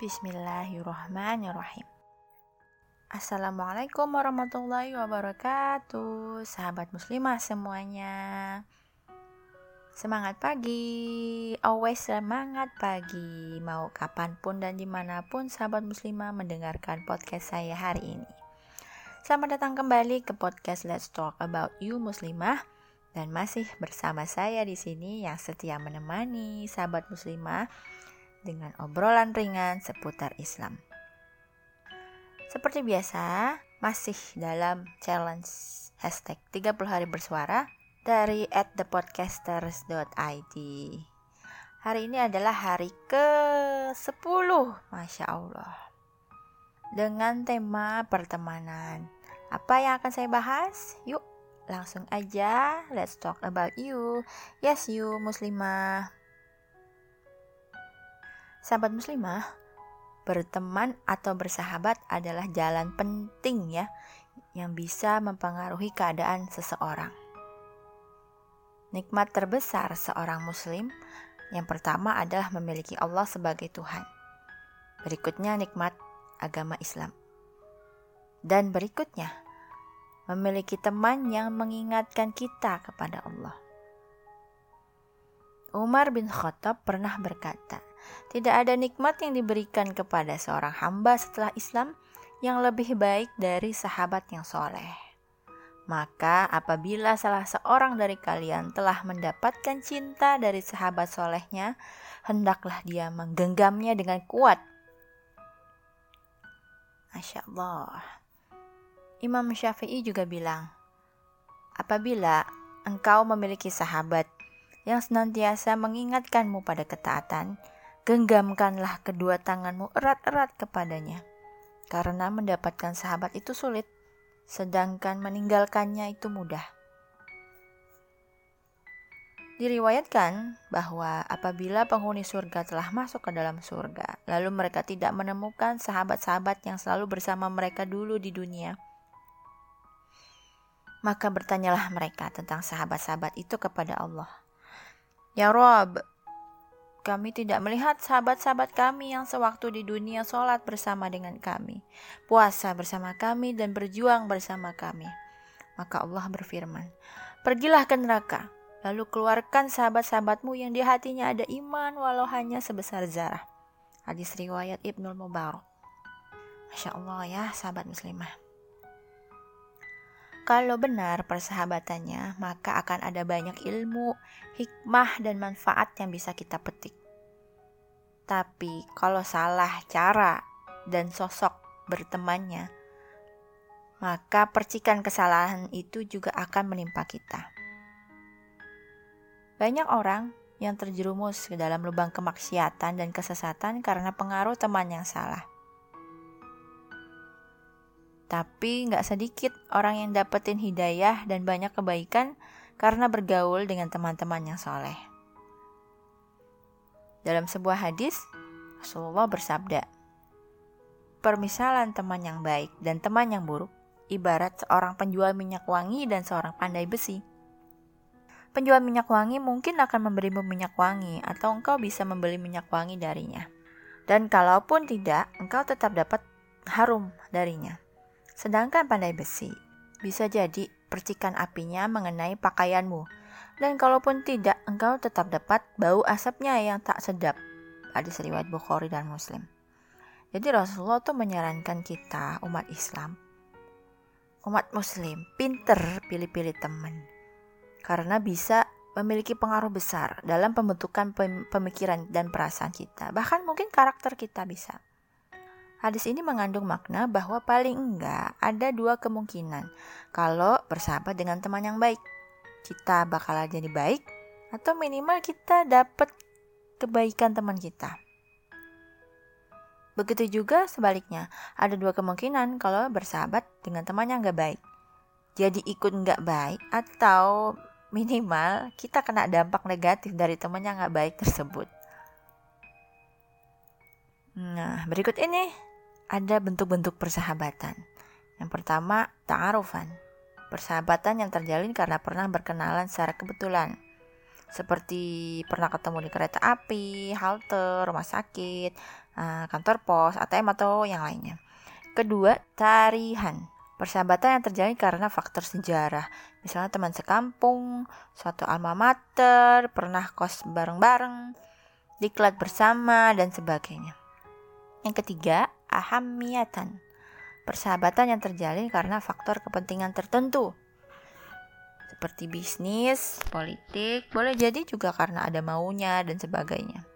Bismillahirrahmanirrahim. Assalamualaikum warahmatullahi wabarakatuh, sahabat muslimah semuanya. Semangat pagi, always semangat pagi. Mau kapan pun dan di mana pun sahabat muslimah mendengarkan podcast saya hari ini. Selamat datang kembali ke podcast Let's Talk About You Muslimah dan masih bersama saya di sini yang setia menemani sahabat muslimah dengan obrolan ringan seputar Islam. Seperti biasa, masih dalam challenge hashtag 30 hari bersuara dari thepodcasters.id. Hari ini adalah hari ke-10, Masya Allah. Dengan tema pertemanan. Apa yang akan saya bahas? Yuk, langsung aja. Let's talk about you. Yes, you muslimah. Sahabat muslimah, berteman atau bersahabat adalah jalan penting ya yang bisa mempengaruhi keadaan seseorang. Nikmat terbesar seorang muslim yang pertama adalah memiliki Allah sebagai Tuhan. Berikutnya nikmat agama Islam. Dan berikutnya memiliki teman yang mengingatkan kita kepada Allah. Umar bin Khattab pernah berkata, "Tidak ada nikmat yang diberikan kepada seorang hamba setelah Islam yang lebih baik dari sahabat yang soleh." Maka, apabila salah seorang dari kalian telah mendapatkan cinta dari sahabat solehnya, hendaklah dia menggenggamnya dengan kuat. Masya Allah. Imam Syafi'i juga bilang, apabila engkau memiliki sahabat yang senantiasa mengingatkanmu pada ketaatan, genggamkanlah kedua tanganmu erat-erat kepadanya. Karena mendapatkan sahabat itu sulit, sedangkan meninggalkannya itu mudah. Diriwayatkan bahwa apabila penghuni surga telah masuk ke dalam surga, lalu mereka tidak menemukan sahabat-sahabat yang selalu bersama mereka dulu di dunia, maka bertanyalah mereka tentang sahabat-sahabat itu kepada Allah. Ya Rob, kami tidak melihat sahabat-sahabat kami yang sewaktu di dunia sholat bersama dengan kami, puasa bersama kami, dan berjuang bersama kami. Maka Allah berfirman, Pergilah ke neraka, lalu keluarkan sahabat-sahabatmu yang di hatinya ada iman walau hanya sebesar zarah. Hadis riwayat Ibnul Mubarak. Masya Allah ya sahabat muslimah. Kalau benar persahabatannya, maka akan ada banyak ilmu, hikmah, dan manfaat yang bisa kita petik. Tapi kalau salah cara dan sosok bertemannya, maka percikan kesalahan itu juga akan menimpa kita. Banyak orang yang terjerumus ke dalam lubang kemaksiatan dan kesesatan karena pengaruh teman yang salah. Tapi nggak sedikit orang yang dapetin hidayah dan banyak kebaikan karena bergaul dengan teman-teman yang soleh. Dalam sebuah hadis, Rasulullah bersabda, Permisalan teman yang baik dan teman yang buruk ibarat seorang penjual minyak wangi dan seorang pandai besi. Penjual minyak wangi mungkin akan memberimu minyak wangi atau engkau bisa membeli minyak wangi darinya. Dan kalaupun tidak, engkau tetap dapat harum darinya. Sedangkan pandai besi bisa jadi percikan apinya mengenai pakaianmu. Dan kalaupun tidak, engkau tetap dapat bau asapnya yang tak sedap. Hadis riwayat Bukhari dan Muslim. Jadi Rasulullah tuh menyarankan kita umat Islam, umat Muslim, pinter pilih-pilih teman. Karena bisa memiliki pengaruh besar dalam pembentukan pemikiran dan perasaan kita. Bahkan mungkin karakter kita bisa. Hadis ini mengandung makna bahwa paling enggak ada dua kemungkinan kalau bersahabat dengan teman yang baik. Kita bakal jadi baik atau minimal kita dapat kebaikan teman kita. Begitu juga sebaliknya, ada dua kemungkinan kalau bersahabat dengan teman yang enggak baik. Jadi ikut enggak baik atau minimal kita kena dampak negatif dari teman yang enggak baik tersebut. Nah, berikut ini ada bentuk-bentuk persahabatan. Yang pertama, ta'arufan. Persahabatan yang terjalin karena pernah berkenalan secara kebetulan. Seperti pernah ketemu di kereta api, halte, rumah sakit, uh, kantor pos, ATM atau yang lainnya. Kedua, tarihan. Persahabatan yang terjadi karena faktor sejarah. Misalnya teman sekampung, suatu alma mater, pernah kos bareng-bareng, diklat bersama, dan sebagainya. Yang ketiga, ahamiyatan. Persahabatan yang terjalin karena faktor kepentingan tertentu. Seperti bisnis, politik, boleh jadi juga karena ada maunya dan sebagainya.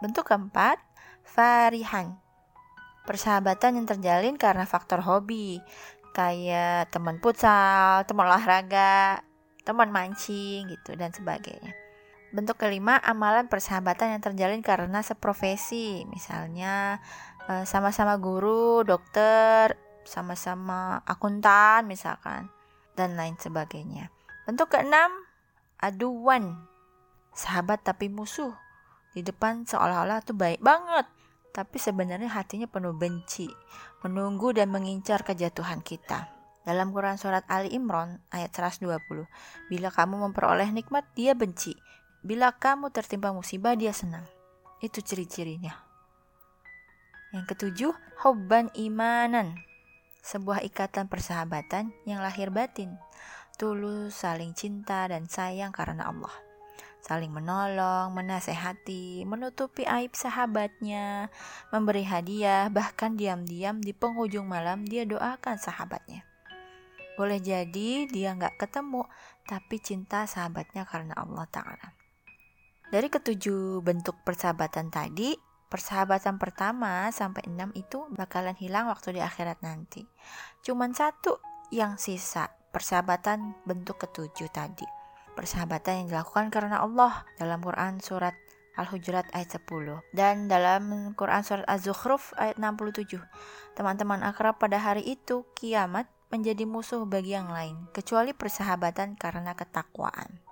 Bentuk keempat, farihan. Persahabatan yang terjalin karena faktor hobi, kayak teman futsal, teman olahraga, teman mancing gitu dan sebagainya. Bentuk kelima, amalan persahabatan yang terjalin karena seprofesi, misalnya sama-sama guru, dokter, sama-sama akuntan misalkan, dan lain sebagainya. Bentuk keenam, aduan, sahabat tapi musuh. Di depan seolah-olah tuh baik banget, tapi sebenarnya hatinya penuh benci, menunggu dan mengincar kejatuhan kita. Dalam Quran Surat Ali Imran ayat 120, bila kamu memperoleh nikmat, dia benci. Bila kamu tertimpa musibah, dia senang. Itu ciri-cirinya. Yang ketujuh, hubban imanan. Sebuah ikatan persahabatan yang lahir batin. Tulus, saling cinta dan sayang karena Allah saling menolong, menasehati, menutupi aib sahabatnya, memberi hadiah, bahkan diam-diam di penghujung malam dia doakan sahabatnya. Boleh jadi dia nggak ketemu, tapi cinta sahabatnya karena Allah Ta'ala. Dari ketujuh bentuk persahabatan tadi, persahabatan pertama sampai enam itu bakalan hilang waktu di akhirat nanti. Cuman satu yang sisa, persahabatan bentuk ketujuh tadi persahabatan yang dilakukan karena Allah dalam Quran surat Al-Hujurat ayat 10 dan dalam Quran surat Az-Zukhruf ayat 67. Teman-teman akrab pada hari itu kiamat menjadi musuh bagi yang lain kecuali persahabatan karena ketakwaan.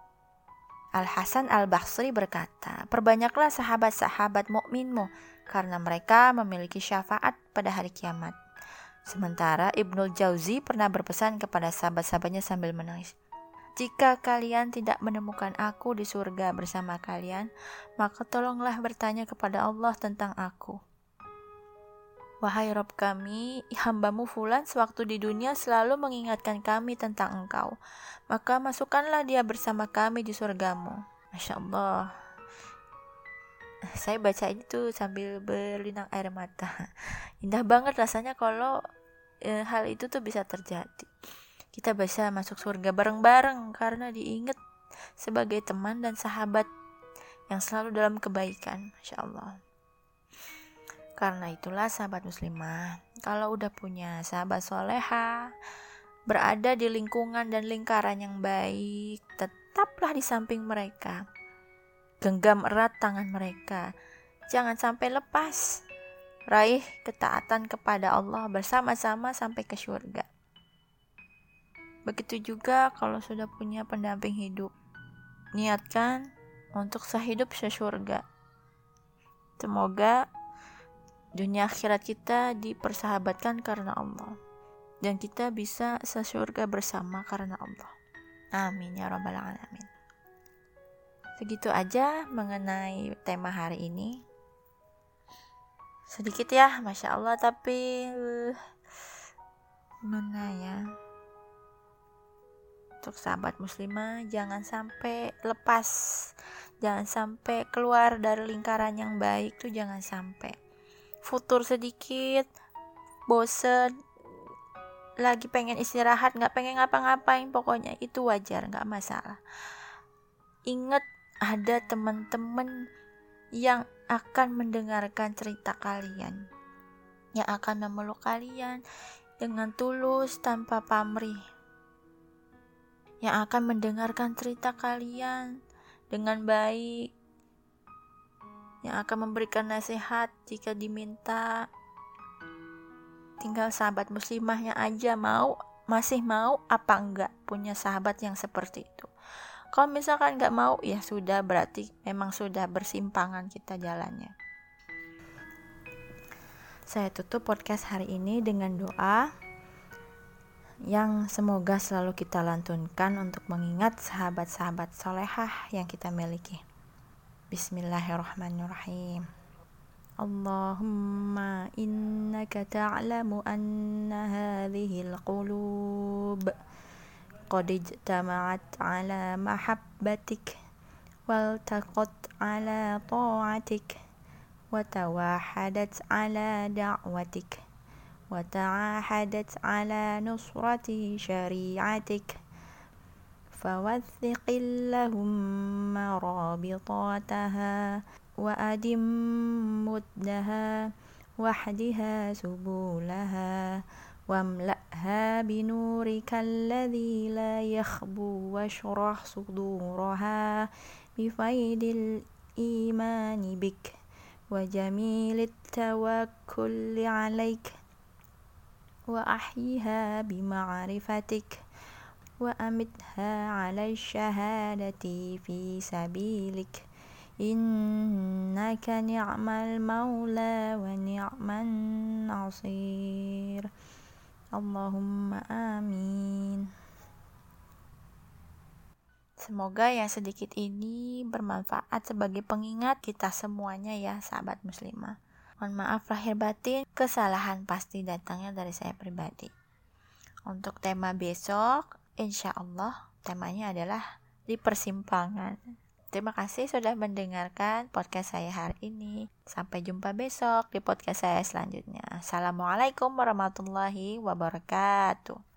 Al-Hasan Al-Basri berkata, "Perbanyaklah sahabat-sahabat mukminmu karena mereka memiliki syafaat pada hari kiamat." Sementara Ibnul Jauzi pernah berpesan kepada sahabat-sahabatnya sambil menangis, jika kalian tidak menemukan aku di surga bersama kalian, maka tolonglah bertanya kepada Allah tentang aku. Wahai Rob kami, hambamu Fulan sewaktu di dunia selalu mengingatkan kami tentang engkau. Maka masukkanlah dia bersama kami di surgamu. Masya Allah. Saya baca itu sambil berlinang air mata. Indah banget rasanya kalau eh, hal itu tuh bisa terjadi kita bisa masuk surga bareng-bareng karena diingat sebagai teman dan sahabat yang selalu dalam kebaikan. Masya Allah. Karena itulah sahabat muslimah, kalau udah punya sahabat soleha, berada di lingkungan dan lingkaran yang baik, tetaplah di samping mereka. Genggam erat tangan mereka. Jangan sampai lepas. Raih ketaatan kepada Allah bersama-sama sampai ke surga. Begitu juga kalau sudah punya pendamping hidup. Niatkan untuk sehidup sesurga. Semoga dunia akhirat kita dipersahabatkan karena Allah. Dan kita bisa sesurga bersama karena Allah. Amin ya rabbal alamin. Segitu aja mengenai tema hari ini. Sedikit ya, masya Allah, tapi uh, mana ya? untuk sahabat muslimah jangan sampai lepas jangan sampai keluar dari lingkaran yang baik tuh jangan sampai futur sedikit bosen lagi pengen istirahat nggak pengen ngapa-ngapain pokoknya itu wajar nggak masalah. Ingat ada teman-teman yang akan mendengarkan cerita kalian yang akan memeluk kalian dengan tulus tanpa pamrih. Yang akan mendengarkan cerita kalian dengan baik, yang akan memberikan nasihat jika diminta. Tinggal sahabat muslimahnya aja mau, masih mau apa enggak punya sahabat yang seperti itu. Kalau misalkan nggak mau, ya sudah berarti memang sudah bersimpangan kita jalannya. Saya tutup podcast hari ini dengan doa yang semoga selalu kita lantunkan untuk mengingat sahabat-sahabat solehah yang kita miliki. Bismillahirrahmanirrahim. اللهم إنك تعلم أن هذه القلوب قد اجتمعت على محبتك والتقت على طاعتك وتواحدت على دعوتك وتعاهدت على نصرة شريعتك فوثق اللهم رابطاتها وأدم مدها واحدها سبولها واملأها بنورك الذي لا يخبو واشرح صدورها بفيد الإيمان بك وجميل التوكل عليك وأحيها بمعرفتك وأمتها على الشهادة في سبيلك إنك نعم المولى ونعم النصير اللهم آمين Semoga yang sedikit ini bermanfaat sebagai pengingat kita semuanya ya sahabat muslimah. Mohon maaf lahir batin, kesalahan pasti datangnya dari saya pribadi. Untuk tema besok, insya Allah temanya adalah di persimpangan. Terima kasih sudah mendengarkan podcast saya hari ini. Sampai jumpa besok di podcast saya selanjutnya. Assalamualaikum warahmatullahi wabarakatuh.